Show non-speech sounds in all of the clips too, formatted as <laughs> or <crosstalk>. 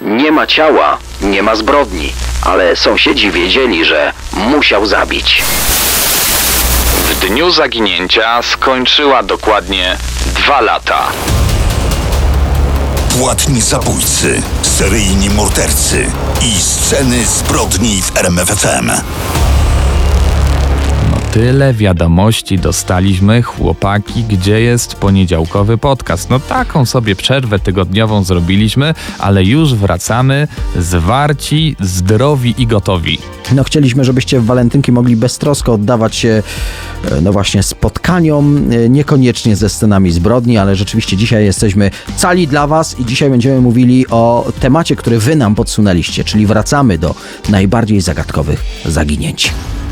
Nie ma ciała, nie ma zbrodni, ale sąsiedzi wiedzieli, że musiał zabić. W dniu zaginięcia skończyła dokładnie dwa lata. Płatni zabójcy, seryjni mordercy i sceny zbrodni w RMFFM. Tyle wiadomości dostaliśmy, chłopaki, gdzie jest poniedziałkowy podcast. No taką sobie przerwę tygodniową zrobiliśmy, ale już wracamy zwarci, zdrowi i gotowi. No chcieliśmy, żebyście w walentynki mogli beztrosko oddawać się e, no właśnie spotkaniom, e, niekoniecznie ze scenami zbrodni, ale rzeczywiście dzisiaj jesteśmy cali dla was i dzisiaj będziemy mówili o temacie, który wy nam podsunęliście, czyli wracamy do najbardziej zagadkowych zaginięć.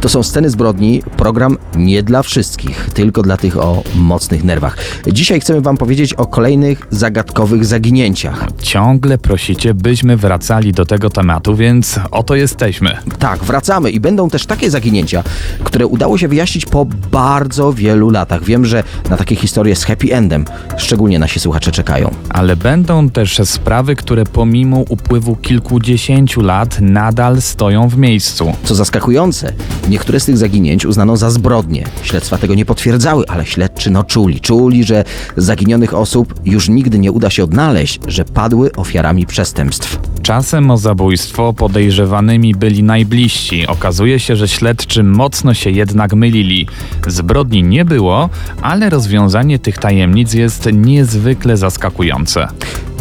To są sceny zbrodni, program nie dla wszystkich, tylko dla tych o mocnych nerwach. Dzisiaj chcemy wam powiedzieć o kolejnych zagadkowych zaginięciach. Ciągle prosicie, byśmy wracali do tego tematu, więc oto jesteśmy. Tak, wracamy i będą też takie zaginięcia, które udało się wyjaśnić po bardzo wielu latach. Wiem, że na takie historie z happy endem szczególnie nasi słuchacze czekają. Ale będą też sprawy, które pomimo upływu kilkudziesięciu lat nadal stoją w miejscu. Co zaskakujące, niektóre z tych zaginięć uznano za zbrodnie. Śledztwa tego nie potwierdzały, ale śledczy no czuli. Czuli, że zaginionych osób już nigdy nie uda się odnaleźć, że padły ofiarami przestępstw. Czasem o zabójstwo podejrzewanymi byli najbliżsi. Okazuje się, że śledczy mocno się jednak mylili. Zbrodni nie było, ale rozwiązanie tych tajemnic jest niezwykle zaskakujące.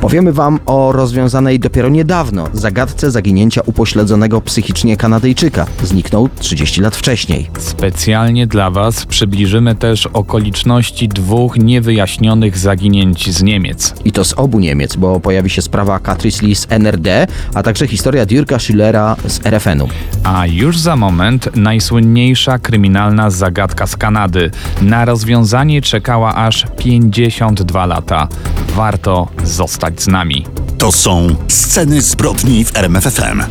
Powiemy Wam o rozwiązanej dopiero niedawno zagadce zaginięcia upośledzonego psychicznie Kanadyjczyka. Zniknął 30 lat wcześniej. Specjalnie dla Was przybliżymy też okoliczności dwóch niewyjaśnionych zaginięć z Niemiec. I to z obu Niemiec, bo pojawi się sprawa Catrice Lee z NRD, a także historia Dirka Schillera z RFN-u. A już za moment najsłynniejsza kryminalna zagadka z Kanady. Na rozwiązanie czekała aż 52 lata. Warto zostać z nami. To są sceny zbrodni w RMFFM.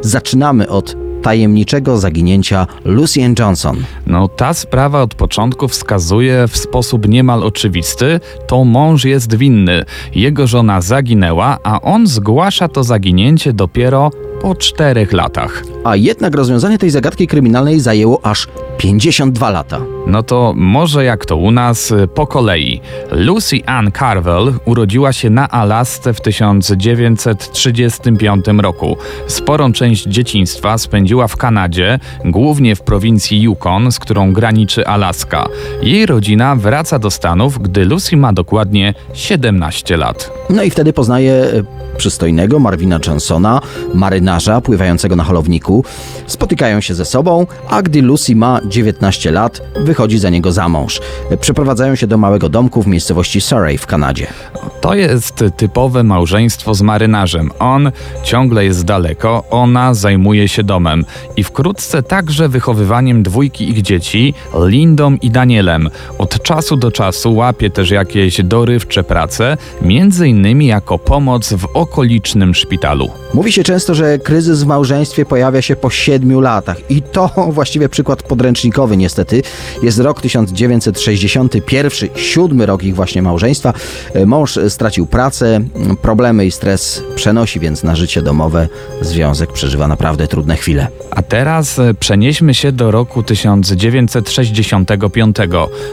Zaczynamy od tajemniczego zaginięcia Lucien Johnson. No, ta sprawa od początku wskazuje w sposób niemal oczywisty, to mąż jest winny. Jego żona zaginęła, a on zgłasza to zaginięcie dopiero po czterech latach. A jednak rozwiązanie tej zagadki kryminalnej zajęło aż 52 lata. No to może jak to u nas, y, po kolei. Lucy Ann Carvel urodziła się na Alasce w 1935 roku. Sporą część dzieciństwa spędziła w Kanadzie, głównie w prowincji Yukon, z którą graniczy Alaska. Jej rodzina wraca do Stanów, gdy Lucy ma dokładnie 17 lat. No i wtedy poznaje e, przystojnego Marvina Johnsona, marynarza pływającego na holowniku. Spotykają się ze sobą, a gdy Lucy ma 19 lat, wychodzi za niego za mąż. Przeprowadzają się do małego domku w miejscowości Surrey w Kanadzie. To jest typowe małżeństwo z marynarzem. On ciągle jest daleko, ona zajmuje się domem. I wkrótce także wychowywaniem dwójki ich dzieci, Lindą i Danielem. Od czasu do czasu łapie też jakieś dorywcze prace, między innymi jako pomoc w okolicznym szpitalu. Mówi się często, że kryzys w małżeństwie pojawia się po siedmiu latach i to <laughs> właściwie przykład podręcznikowy niestety. Jest rok 1961, siódmy rok ich właśnie małżeństwa. E, Mąż stracił pracę, problemy i stres przenosi więc na życie domowe. Związek przeżywa naprawdę trudne chwile. A teraz e, przenieśmy się do roku 1965.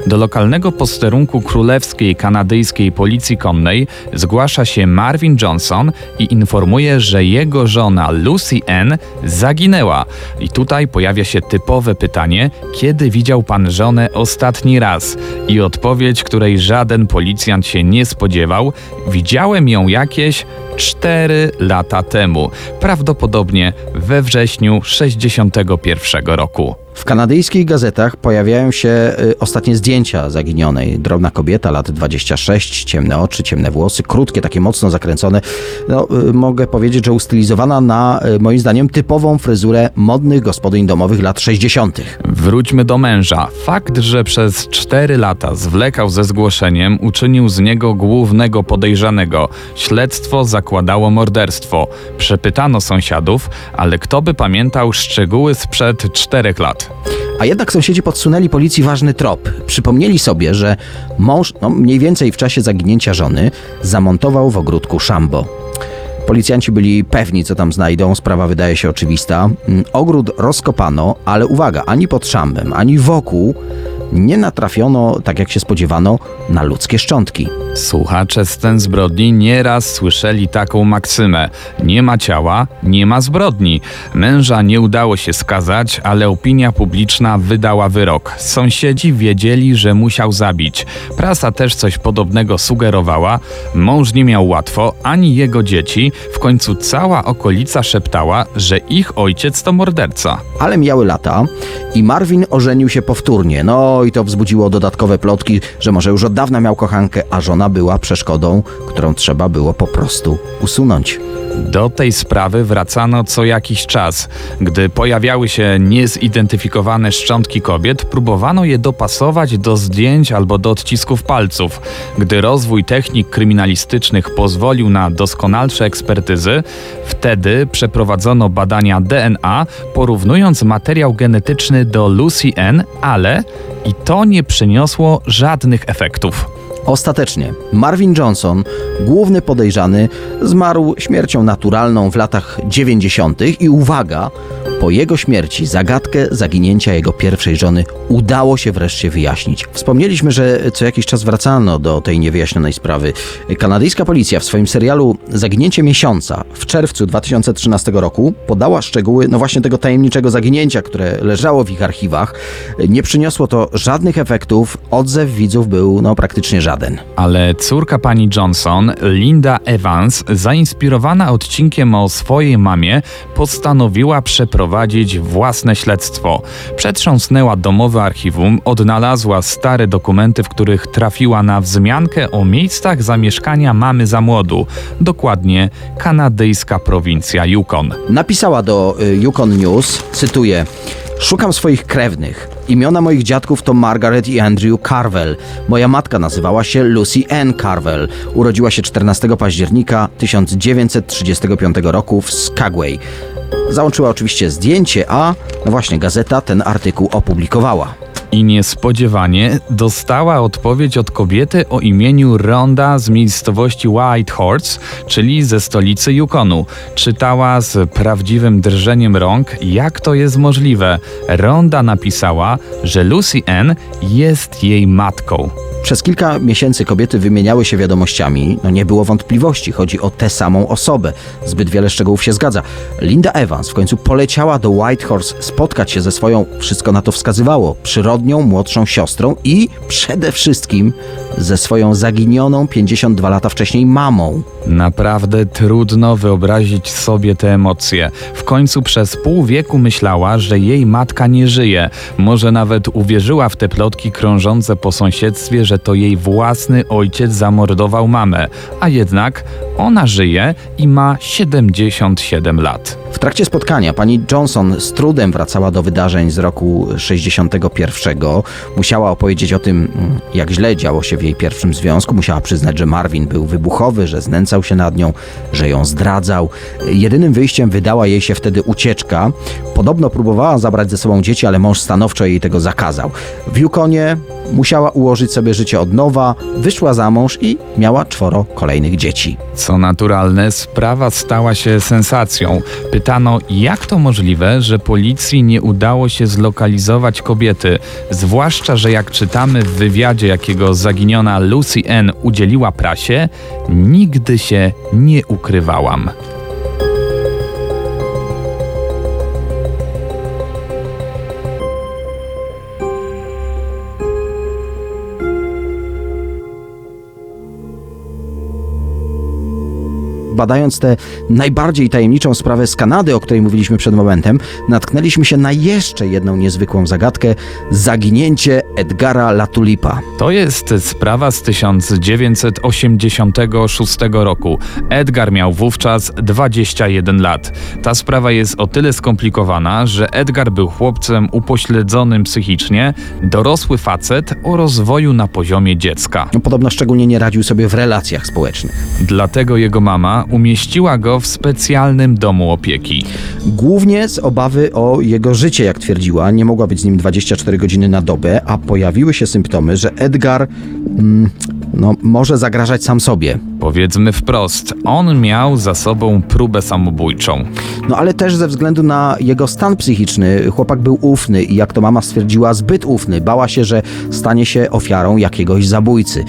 Do lokalnego posterunku królewskiej kanadyjskiej policji konnej zgłasza się Marvin Johnson i informuje, że jego żona Lucy Ann zaginęła. I tutaj pojawia się typowe pytanie, kiedy widział pan żonę ostatni raz i odpowiedź, której żaden policjant się nie spodziewał, widziałem ją jakieś 4 lata temu, prawdopodobnie we wrześniu 61 roku. W kanadyjskich gazetach pojawiają się y, ostatnie zdjęcia zaginionej. Drobna kobieta, lat 26, ciemne oczy, ciemne włosy, krótkie, takie mocno zakręcone. No, y, mogę powiedzieć, że ustylizowana na, y, moim zdaniem, typową fryzurę modnych gospodyń domowych lat 60. Wróćmy do męża. Fakt, że przez 4 lata zwlekał ze zgłoszeniem, uczynił z niego głównego podejrzanego. Śledztwo zakładało morderstwo. Przepytano sąsiadów, ale kto by pamiętał szczegóły sprzed 4 lat? A jednak sąsiedzi podsunęli policji ważny trop. Przypomnieli sobie, że mąż, no mniej więcej w czasie zaginięcia żony, zamontował w ogródku szambo. Policjanci byli pewni, co tam znajdą, sprawa wydaje się oczywista. Mm, Ogród rozkopano, ale uwaga, ani pod szambem, ani wokół nie natrafiono, tak jak się spodziewano, na ludzkie szczątki. Słuchacze scen zbrodni nieraz słyszeli taką maksymę: Nie ma ciała, nie ma zbrodni. Męża nie udało się skazać, ale opinia publiczna wydała wyrok. Sąsiedzi wiedzieli, że musiał zabić. Prasa też coś podobnego sugerowała. Mąż nie miał łatwo, ani jego dzieci. W końcu cała okolica szeptała, że ich ojciec to morderca. Ale mijały lata i Marvin ożenił się powtórnie. No i to wzbudziło dodatkowe plotki, że może już od dawna miał kochankę, a żona była przeszkodą, którą trzeba było po prostu usunąć. Do tej sprawy wracano co jakiś czas. Gdy pojawiały się niezidentyfikowane szczątki kobiet, próbowano je dopasować do zdjęć albo do odcisków palców. Gdy rozwój technik kryminalistycznych pozwolił na doskonalsze ekspertyzy, wtedy przeprowadzono badania DNA, porównując materiał genetyczny do Lucy N., ale i to nie przyniosło żadnych efektów. Ostatecznie Marvin Johnson, główny podejrzany, zmarł śmiercią naturalną w latach 90. i uwaga, po jego śmierci zagadkę zaginięcia jego pierwszej żony udało się wreszcie wyjaśnić. Wspomnieliśmy, że co jakiś czas wracano do tej niewyjaśnionej sprawy. Kanadyjska policja w swoim serialu Zaginięcie miesiąca w czerwcu 2013 roku podała szczegóły no właśnie tego tajemniczego zaginięcia, które leżało w ich archiwach. Nie przyniosło to żadnych efektów, odzew widzów był no praktycznie żaden. Ale córka pani Johnson, Linda Evans, zainspirowana odcinkiem o swojej mamie, postanowiła przeprowadzić własne śledztwo. Przetrząsnęła domowe archiwum, odnalazła stare dokumenty, w których trafiła na wzmiankę o miejscach zamieszkania mamy za młodu, dokładnie kanadyjska prowincja Yukon. Napisała do y, Yukon News, cytuję: Szukam swoich krewnych. Imiona moich dziadków to Margaret i Andrew Carvel. Moja matka nazywała się Lucy Ann Carvel. Urodziła się 14 października 1935 roku w Skagway. Załączyła oczywiście zdjęcie, a no właśnie gazeta ten artykuł opublikowała. I niespodziewanie dostała odpowiedź od kobiety o imieniu Ronda z miejscowości Whitehorse, czyli ze stolicy Yukonu. Czytała z prawdziwym drżeniem rąk, jak to jest możliwe. Ronda napisała, że Lucy Ann jest jej matką. Przez kilka miesięcy kobiety wymieniały się wiadomościami. No nie było wątpliwości, chodzi o tę samą osobę. Zbyt wiele szczegółów się zgadza. Linda Evans w końcu poleciała do Whitehorse spotkać się ze swoją, wszystko na to wskazywało, przyrodnią młodszą siostrą i przede wszystkim ze swoją zaginioną 52 lata wcześniej mamą. Naprawdę trudno wyobrazić sobie te emocje. W końcu przez pół wieku myślała, że jej matka nie żyje. Może nawet uwierzyła w te plotki krążące po sąsiedztwie, że to jej własny ojciec zamordował mamę. A jednak ona żyje i ma 77 lat. W trakcie spotkania pani Johnson z trudem wracała do wydarzeń z roku 61. Musiała opowiedzieć o tym, mm, jak źle działo się w jej pierwszym związku. Musiała przyznać, że Marvin był wybuchowy, że znęcał się nad nią, że ją zdradzał. Jedynym wyjściem wydała jej się wtedy ucieczka. Podobno próbowała zabrać ze sobą dzieci, ale mąż stanowczo jej tego zakazał. W Yukonie musiała ułożyć sobie życie od nowa, wyszła za mąż i miała czworo kolejnych dzieci. Co naturalne, sprawa stała się sensacją. Pytano, jak to możliwe, że policji nie udało się zlokalizować kobiety, zwłaszcza, że jak czytamy w wywiadzie, jakiego zaginiona Lucy N. udzieliła prasie, nigdy się nie ukrywałam. Badając tę najbardziej tajemniczą sprawę z Kanady, o której mówiliśmy przed momentem, natknęliśmy się na jeszcze jedną niezwykłą zagadkę zaginięcie Edgara Latulipa. To jest sprawa z 1986 roku. Edgar miał wówczas 21 lat. Ta sprawa jest o tyle skomplikowana, że Edgar był chłopcem upośledzonym psychicznie, dorosły facet o rozwoju na poziomie dziecka. No, Podobno szczególnie nie radził sobie w relacjach społecznych. Dlatego jego mama umieściła go w specjalnym domu opieki. Głównie z obawy o jego życie, jak twierdziła. Nie mogła być z nim 24 godziny na dobę, a pojawiły się symptomy, że Edgar mm, no, może zagrażać sam sobie. Powiedzmy wprost, on miał za sobą próbę samobójczą. No ale też ze względu na jego stan psychiczny, chłopak był ufny i jak to mama stwierdziła, zbyt ufny. Bała się, że stanie się ofiarą jakiegoś zabójcy.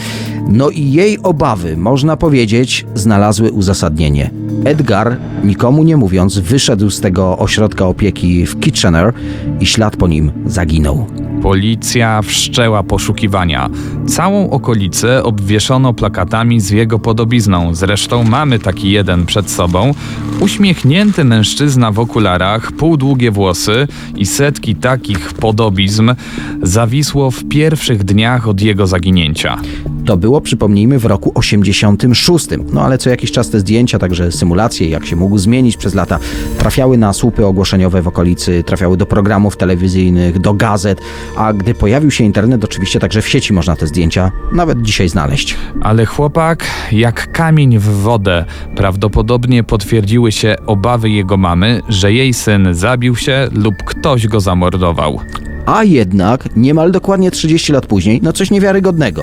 No i jej obawy, można powiedzieć, znalazły uzasadnienie. Edgar, nikomu nie mówiąc, wyszedł z tego ośrodka opieki w Kitchener i ślad po nim zaginął. Policja wszczęła poszukiwania. Całą okolicę obwieszono plakatami z jego podobizną. Zresztą mamy taki jeden przed sobą. Uśmiechnięty mężczyzna w okularach, półdługie włosy i setki takich podobizm zawisło w pierwszych dniach od jego zaginięcia. To było, przypomnijmy, w roku 86. No ale co jakiś czas te zdjęcia, także symulacje, jak się mógł zmienić przez lata, trafiały na słupy ogłoszeniowe w okolicy, trafiały do programów telewizyjnych, do gazet, a gdy pojawił się internet, oczywiście także w sieci można te zdjęcia nawet dzisiaj znaleźć. Ale chłopak, jak kamień w wodę, prawdopodobnie potwierdziły się obawy jego mamy, że jej syn zabił się lub ktoś go zamordował. A jednak niemal dokładnie 30 lat później, no coś niewiarygodnego.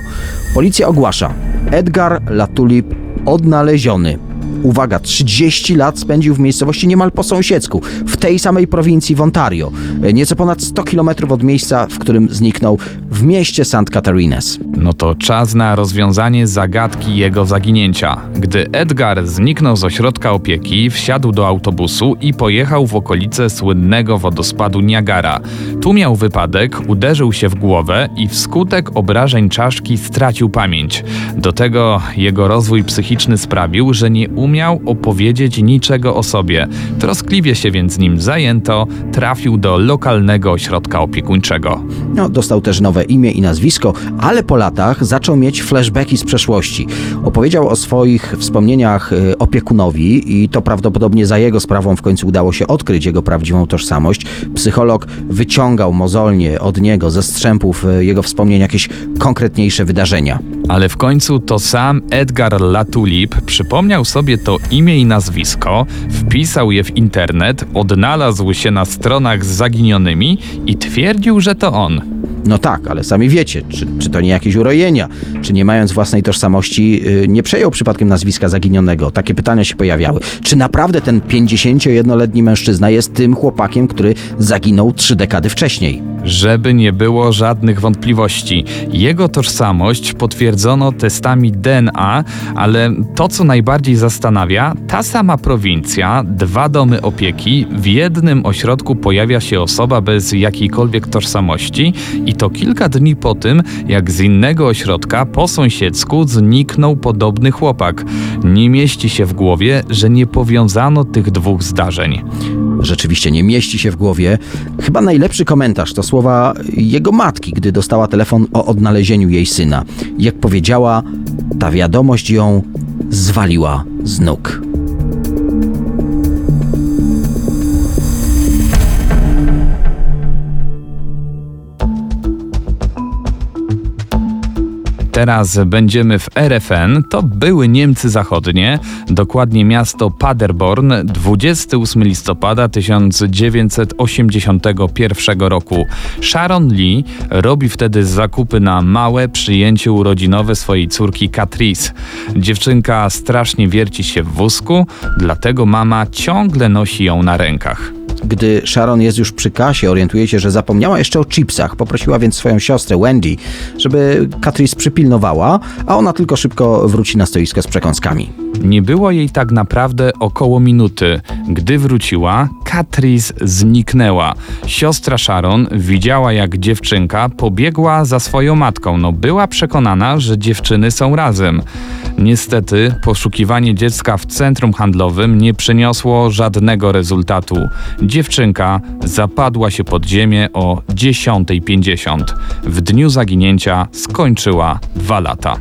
Policja ogłasza: Edgar Latulip odnaleziony. Uwaga, 30 lat spędził w miejscowości niemal po sąsiedzku, w tej samej prowincji w Ontario, nieco ponad 100 km od miejsca, w którym zniknął, w mieście St. Catharines. No to czas na rozwiązanie zagadki jego zaginięcia. Gdy Edgar zniknął z ośrodka opieki, wsiadł do autobusu i pojechał w okolice słynnego wodospadu Niagara. Tu miał wypadek, uderzył się w głowę i wskutek obrażeń czaszki stracił pamięć. Do tego jego rozwój psychiczny sprawił, że nie umiał opowiedzieć niczego o sobie. Troskliwie się więc nim zajęto, trafił do lokalnego ośrodka opiekuńczego. No, dostał też nowe imię i nazwisko, ale po latach zaczął mieć flashbacki z przeszłości. Opowiedział o swoich wspomnieniach y, opiekunowi i to prawdopodobnie za jego sprawą w końcu udało się odkryć jego prawdziwą tożsamość. Psycholog wyciągał mozolnie od niego ze strzępów y, jego wspomnień jakieś konkretniejsze wydarzenia. Ale w końcu to sam Edgar Latulip przypomniał sobie to imię i nazwisko, wpisał je w internet, odnalazł się na stronach z zaginionymi i twierdził, że to on. No tak, ale sami wiecie, czy, czy to nie jakieś urojenia, czy nie mając własnej tożsamości y, nie przejął przypadkiem nazwiska zaginionego. Takie pytania się pojawiały. Czy naprawdę ten 51-letni mężczyzna jest tym chłopakiem, który zaginął trzy dekady wcześniej? Żeby nie było żadnych wątpliwości, jego tożsamość potwierdzono testami DNA, ale to, co najbardziej zastanawia, ta sama prowincja, dwa domy opieki, w jednym ośrodku pojawia się osoba bez jakiejkolwiek tożsamości i to kilka dni po tym, jak z innego ośrodka po sąsiedzku zniknął podobny chłopak. Nie mieści się w głowie, że nie powiązano tych dwóch zdarzeń. Rzeczywiście nie mieści się w głowie. Chyba najlepszy komentarz to słowa jego matki, gdy dostała telefon o odnalezieniu jej syna. Jak powiedziała, ta wiadomość ją zwaliła z nóg. Teraz będziemy w RFN, to były Niemcy Zachodnie, dokładnie miasto Paderborn, 28 listopada 1981 roku. Sharon Lee robi wtedy zakupy na małe przyjęcie urodzinowe swojej córki Catrice. Dziewczynka strasznie wierci się w wózku, dlatego mama ciągle nosi ją na rękach. Gdy Sharon jest już przy kasie, orientuje się, że zapomniała jeszcze o chipsach. Poprosiła więc swoją siostrę Wendy, żeby Catrice przypilnowała, a ona tylko szybko wróci na stoisko z przekąskami. Nie było jej tak naprawdę około minuty. Gdy wróciła, Catrice zniknęła. Siostra Sharon widziała, jak dziewczynka pobiegła za swoją matką. No, była przekonana, że dziewczyny są razem. Niestety, poszukiwanie dziecka w centrum handlowym nie przyniosło żadnego rezultatu. Dziewczynka zapadła się pod ziemię o 10.50. W dniu zaginięcia skończyła dwa lata.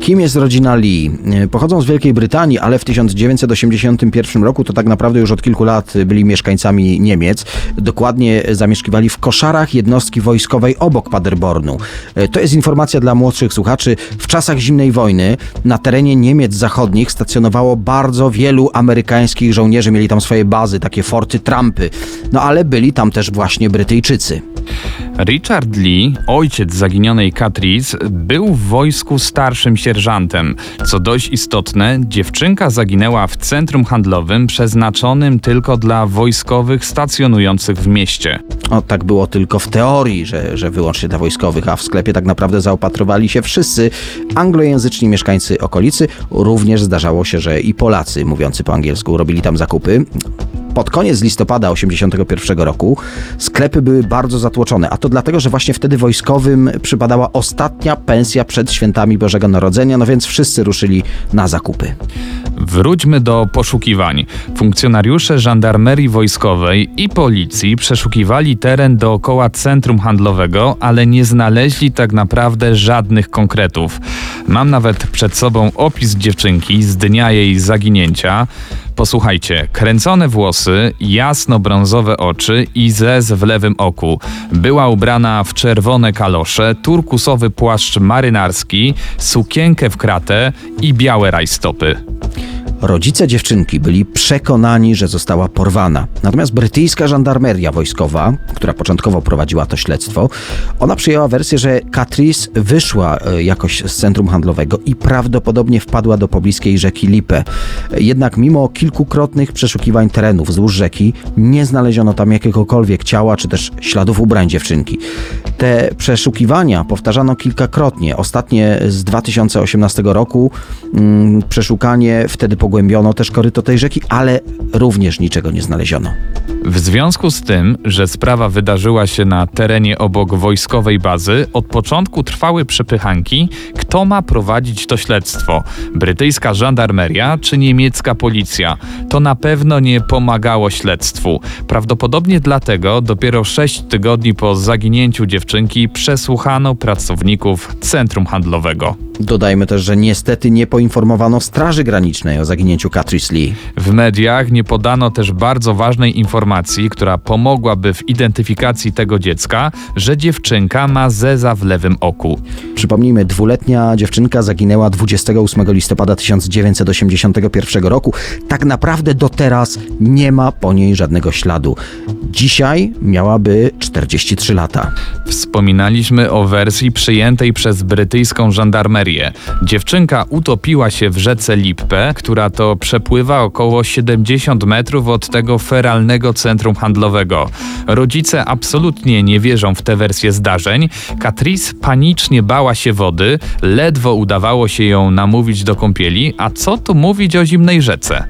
Kim jest rodzina Lee? E, Pochodzą z Wielkiej Brytanii, ale w 1981 roku to tak naprawdę już od kilku lat byli mieszkańcami Niemiec. Dokładnie zamieszkiwali w koszarach jednostki wojskowej obok Paderbornu. E, To jest informacja dla młodszych słuchaczy. W czasach zimnej wojny na terenie Niemiec zachodnich stacjonowało bardzo wielu amerykańskich żołnierzy. Mieli tam swoje bazy, takie forty Trumpy. No ale byli tam też właśnie Brytyjczycy. Richard Lee, ojciec zaginionej Catrice, był w wojsku starszym sierżantem. Co dość istotne, dziewczynka zaginęła w centrum handlowym przeznaczonym tylko dla wojskowych stacjonujących w mieście. O, tak było tylko w teorii, że, że wyłącznie dla wojskowych, a w sklepie tak naprawdę zaopatrowali się wszyscy anglojęzyczni mieszkańcy okolicy. Również zdarzało się, że i Polacy mówiący po angielsku robili tam zakupy. Pod koniec listopada 1981 roku sklepy były bardzo zatłoczone, a to dlatego, że właśnie wtedy wojskowym przypadała ostatnia pensja przed świętami Bożego Narodzenia, no więc wszyscy ruszyli na zakupy. Wróćmy do poszukiwań. Funkcjonariusze żandarmerii wojskowej i policji przeszukiwali teren dookoła centrum handlowego, ale nie znaleźli tak naprawdę żadnych konkretów. Mam nawet przed sobą opis dziewczynki z dnia jej zaginięcia. Posłuchajcie, kręcone włosy, jasno-brązowe oczy i zez w lewym oku. Była ubrana w czerwone kalosze, turkusowy płaszcz marynarski, sukienkę w kratę i białe rajstopy. Rodzice dziewczynki byli przekonani, że została porwana. Natomiast brytyjska żandarmeria wojskowa, która początkowo prowadziła to śledztwo, ona przyjęła wersję, że Catrice wyszła e, jakoś z centrum handlowego i prawdopodobnie wpadła do pobliskiej rzeki Lippe. Jednak mimo kilkukrotnych przeszukiwań terenów wzdłuż rzeki, nie znaleziono tam jakiegokolwiek ciała czy też śladów ubrań dziewczynki. Te przeszukiwania powtarzano kilkakrotnie. Ostatnie z 2018 roku mm, przeszukanie wtedy pogłębiono też koryto tej rzeki, ale również niczego nie znaleziono. W związku z tym, że sprawa wydarzyła się na terenie obok wojskowej bazy, od początku trwały przepychanki, kto ma prowadzić to śledztwo: brytyjska żandarmeria czy niemiecka policja. To na pewno nie pomagało śledztwu. Prawdopodobnie dlatego dopiero 6 tygodni po zaginięciu dziewczynki przesłuchano pracowników centrum handlowego. Dodajmy też, że niestety nie poinformowano Straży Granicznej o zaginięciu Catrice Lee. W mediach nie podano też bardzo ważnej informacji, która pomogłaby w identyfikacji tego dziecka, że dziewczynka ma zeza w lewym oku. Przypomnijmy, dwuletnia dziewczynka zaginęła 28 listopada 1981 roku. Tak naprawdę do teraz nie ma po niej żadnego śladu. Dzisiaj miałaby 43 lata. Wspominaliśmy o wersji przyjętej przez brytyjską żandarmerię. Dziewczynka utopiła się w rzece Lippe, która to przepływa około 70 metrów od tego feralnego centrum handlowego. Rodzice absolutnie nie wierzą w tę wersję zdarzeń. Catrice panicznie bała się wody, ledwo udawało się ją namówić do kąpieli, a co tu mówić o zimnej rzece?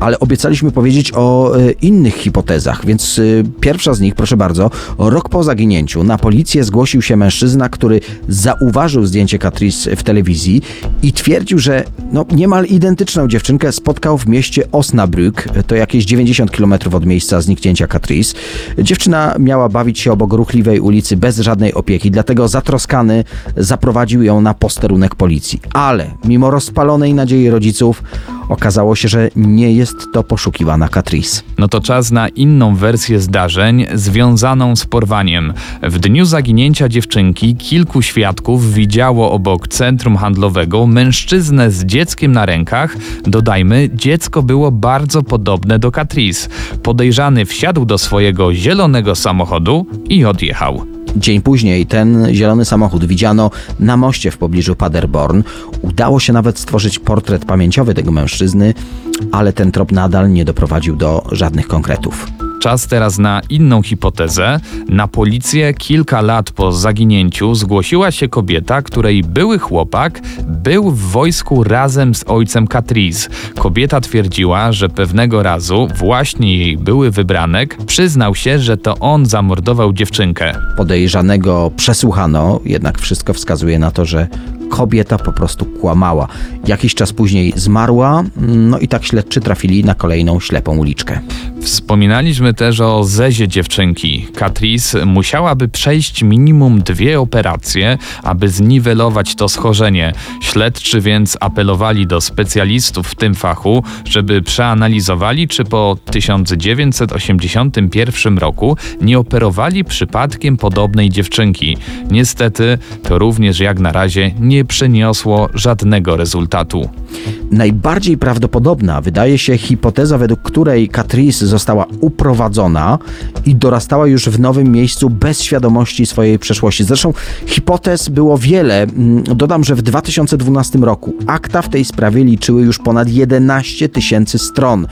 Ale obiecaliśmy powiedzieć o e, innych hipotezach, więc e, pierwsza z nich, proszę bardzo, rok po zaginięciu na policję zgłosił się mężczyzna, który zauważył zdjęcie Catrice w telewizji i twierdził, że no, niemal identyczną dziewczynkę spotkał w mieście Osnabrück, to jakieś 90 km od miejsca zniknięcia Catrice. Dziewczyna miała bawić się obok ruchliwej ulicy bez żadnej opieki, dlatego zatroskany zaprowadził ją na posterunek policji. Ale mimo rozpalonej nadziei rodziców, okazało się, że nie jest to poszukiwana Catrice. No to czas na inną wersję zdarzeń związaną z porwaniem. W dniu zaginięcia dziewczynki kilku świadków widziało obok centrum handlowego mężczyznę z dzieckiem na rękach. Dodajmy, dziecko było bardzo podobne do Catrice. Podejrzany wsiadł do swojego zielonego samochodu i odjechał. Dzień później ten zielony samochód widziano na moście w pobliżu Paderborn. Udało się nawet stworzyć portret pamięciowy tego mężczyzny, ale ten trop nadal nie doprowadził do żadnych konkretów. Czas teraz na inną hipotezę. Na policję kilka lat po zaginięciu zgłosiła się kobieta, której były chłopak był w wojsku razem z ojcem Catrice. Kobieta twierdziła, że pewnego razu właśnie jej były wybranek przyznał się, że to on zamordował dziewczynkę. Podejrzanego przesłuchano, jednak wszystko wskazuje na to, że kobieta po prostu kłamała. Jakiś czas później zmarła, no i tak śledczy trafili na kolejną ślepą uliczkę. Wspominaliśmy też o zezie dziewczynki. Catrice musiałaby przejść minimum dwie operacje, aby zniwelować to schorzenie. Śledczy więc apelowali do specjalistów w tym fachu, żeby przeanalizowali, czy po 1981 roku nie operowali przypadkiem podobnej dziewczynki. Niestety, to również jak na razie nie przyniosło żadnego rezultatu. Najbardziej prawdopodobna wydaje się hipoteza, według której Catrice została uprowadzona i dorastała już w nowym miejscu bez świadomości swojej przeszłości. Zresztą hipotez było wiele. Mm, Dodam, że w 2012 roku akta w tej sprawie liczyły już ponad 11 tysięcy stron,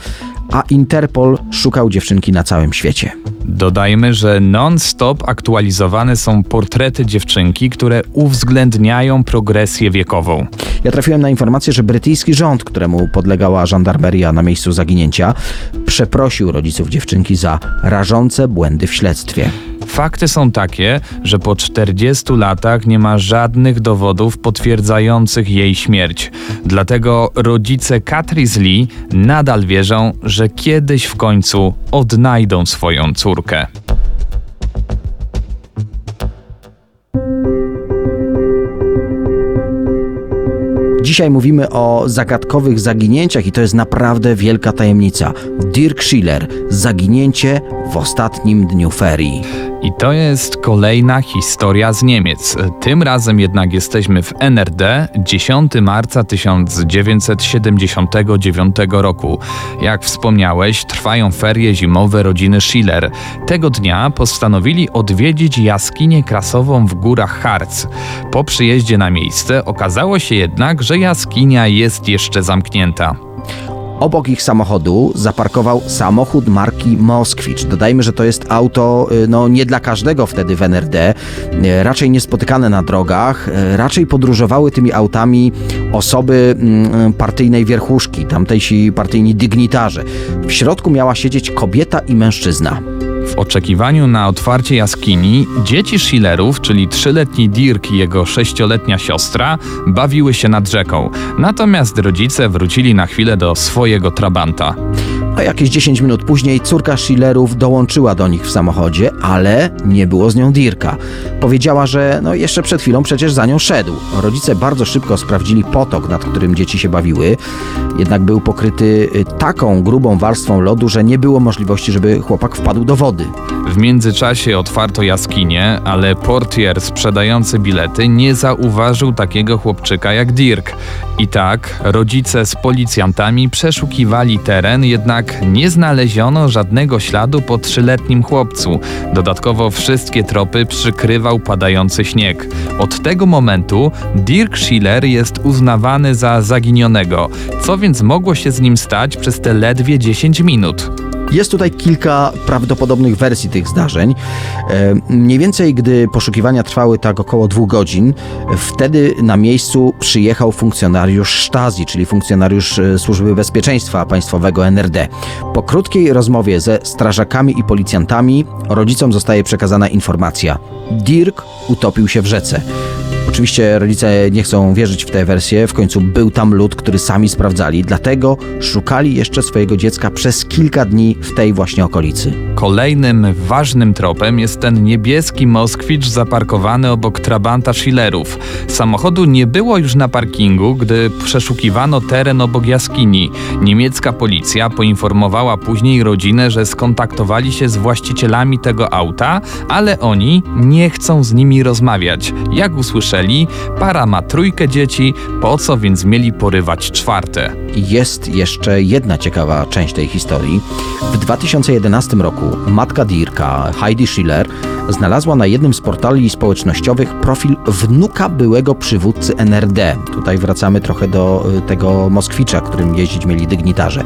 a Interpol szukał dziewczynki na całym świecie. Dodajmy, że non-stop aktualizowane są portrety dziewczynki, które uwzględniają progresję wiekową. Ja trafiłem na informację, że brytyjski rząd, któremu podlegała żandarmeria na miejscu zaginięcia, przeprosił rodziców dziewczynki za rażące błędy w śledztwie. Fakty są takie, że po 40 latach nie ma żadnych dowodów potwierdzających jej śmierć. Dlatego rodzice Catrice Lee nadal wierzą, że kiedyś w końcu odnajdą swoją córkę. Dzisiaj mówimy o zagadkowych zaginięciach i to jest naprawdę wielka tajemnica. Dirk Schiller, zaginięcie w ostatnim dniu ferii. I to jest kolejna historia z Niemiec. Tym razem jednak jesteśmy w NRD 10 marca 1979 roku. Jak wspomniałeś, trwają ferie zimowe rodziny Schiller. Tego dnia postanowili odwiedzić jaskinię krasową w górach Harz. Po przyjeździe na miejsce okazało się jednak, że jaskinia jest jeszcze zamknięta. Obok ich samochodu zaparkował samochód marki Moskwicz. Dodajmy, że to jest auto y, no, nie dla każdego wtedy w NRD, y, raczej niespotykane na drogach, y, raczej podróżowały tymi autami osoby mm, partyjnej wierchuszki, tamtejsi partyjni dygnitarze. W środku miała siedzieć kobieta i mężczyzna. W oczekiwaniu na otwarcie jaskini, dzieci Schillerów, czyli trzyletni Dirk i jego sześcioletnia siostra, bawiły się nad rzeką. Natomiast rodzice wrócili na chwilę do swojego trabanta. A jakieś 10 minut później córka Schillerów dołączyła do nich w samochodzie, ale nie było z nią Dirka. Powiedziała, że no jeszcze przed chwilą przecież za nią szedł. Rodzice bardzo szybko sprawdzili potok, nad którym dzieci się bawiły, jednak był pokryty y, taką grubą warstwą lodu, że nie było możliwości, żeby chłopak wpadł do wody. W międzyczasie otwarto jaskinię, ale portier sprzedający bilety nie zauważył takiego chłopczyka jak Dirk. I tak rodzice z policjantami przeszukiwali teren, jednak nie znaleziono żadnego śladu po trzyletnim chłopcu. Dodatkowo wszystkie tropy przykrywał padający śnieg. Od tego momentu Dirk Schiller jest uznawany za zaginionego. Co więc mogło się z nim stać przez te ledwie 10 minut? Jest tutaj kilka prawdopodobnych wersji tych zdarzeń. E, Mniej więcej, gdy poszukiwania trwały tak około dwóch godzin, wtedy na miejscu przyjechał funkcjonariusz Stasi, czyli funkcjonariusz e, Służby Bezpieczeństwa Państwowego NRD. Po krótkiej rozmowie ze strażakami i policjantami rodzicom zostaje przekazana informacja. Dirk utopił się w rzece. Oczywiście rodzice nie chcą wierzyć w tę wersję, w końcu był tam lud, który sami sprawdzali, dlatego szukali jeszcze swojego dziecka przez kilka dni w tej właśnie okolicy. Kolejnym ważnym tropem jest ten niebieski Moskwicz zaparkowany obok Trabanta Schillerów. Samochodu nie było już na parkingu, gdy przeszukiwano teren obok jaskini. Niemiecka policja poinformowała później rodzinę, że skontaktowali się z właścicielami tego auta, ale oni nie chcą z nimi rozmawiać. Jak usłyszeli, para ma trójkę dzieci, po co więc mieli porywać czwarte? Jest jeszcze jedna ciekawa część tej historii. W 2011 roku matka Dirka, Heidi Schiller, znalazła na jednym z portali społecznościowych profil wnuka byłego przywódcy NRD. Tutaj wracamy trochę do y, tego Moskwicza, którym jeździć mieli dygnitarze.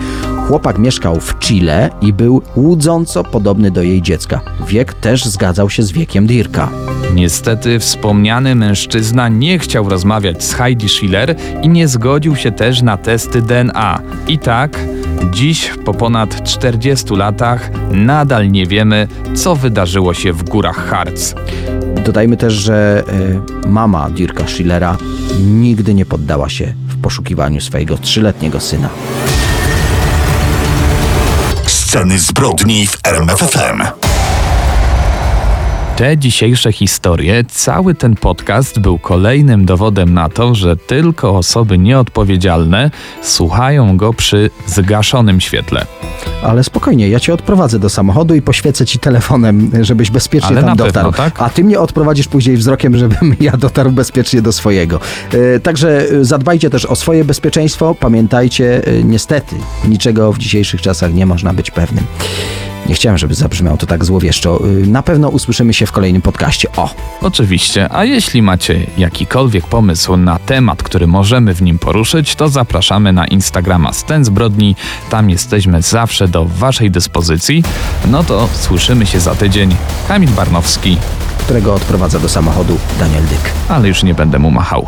Chłopak mieszkał w Chile i był łudząco podobny do jej dziecka. Wiek też zgadzał się z wiekiem Dirka. Niestety wspomniany mężczyzna nie chciał rozmawiać z Heidi Schiller i nie zgodził się też na testy DNA. I tak, dziś po ponad 40 latach nadal nie wiemy, co wydarzyło się w górach Harz. Dodajmy też, że y, mama Dirka Schillera nigdy nie poddała się w poszukiwaniu swojego trzyletniego syna. Sceny zbrodni w RMFFM. Te dzisiejsze historie, cały ten podcast był kolejnym dowodem na to, że tylko osoby nieodpowiedzialne słuchają go przy zgaszonym świetle. Ale spokojnie, ja cię odprowadzę do samochodu i poświecę ci telefonem, żebyś bezpiecznie Ale tam na pewno, dotarł. tak? A ty mnie odprowadzisz później wzrokiem, żebym <laughs> ja dotarł bezpiecznie do swojego. E, Także e, zadbajcie też o swoje bezpieczeństwo. Pamiętajcie, e, niestety, niczego w dzisiejszych czasach nie można być pewnym. Nie chciałem, żeby zabrzmiało to tak złowieszczo. E, Na pewno usłyszymy się w kolejnym podcaście. O! Oczywiście, a jeśli macie jakikolwiek pomysł na temat, który możemy w nim poruszyć, to zapraszamy na Instagrama Sten Zbrodni. Tam jesteśmy zawsze do Waszej dyspozycji. No to słyszymy się za tydzień. Kamil Barnowski, którego odprowadza do samochodu Daniel Dyk. ale już nie będę mu machał.